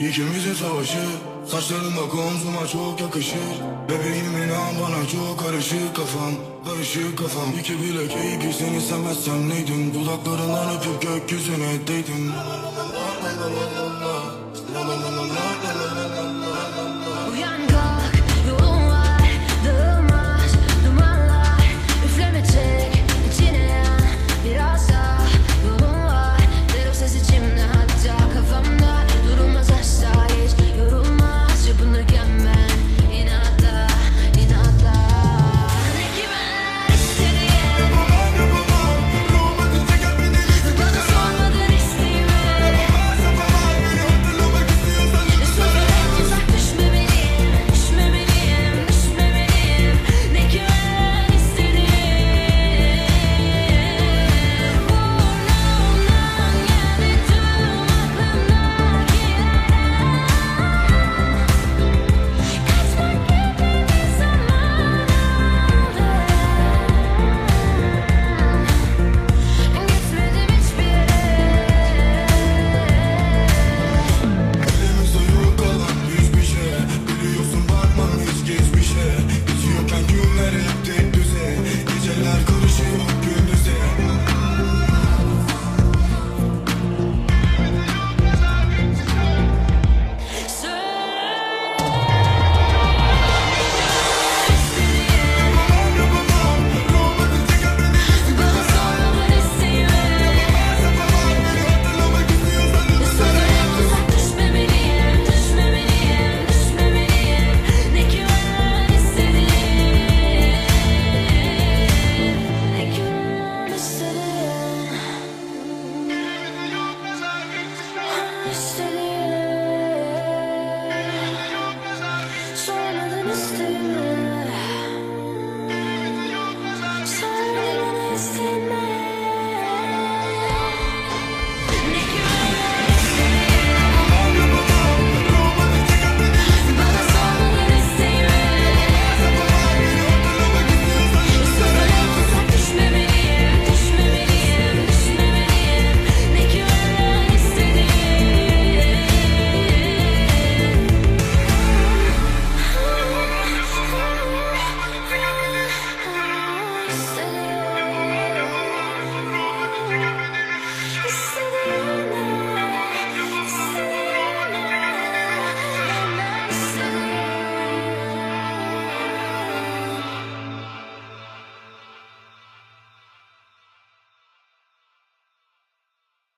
İkimizin savaşı Saçların bak omzuma çok yakışır. Bebeğim inan bana çok karışık kafam Karışık kafam. İki bilek iyi ki seni sevmezsem neydim? Dudaklarından öpüp gökyüzüne değdim.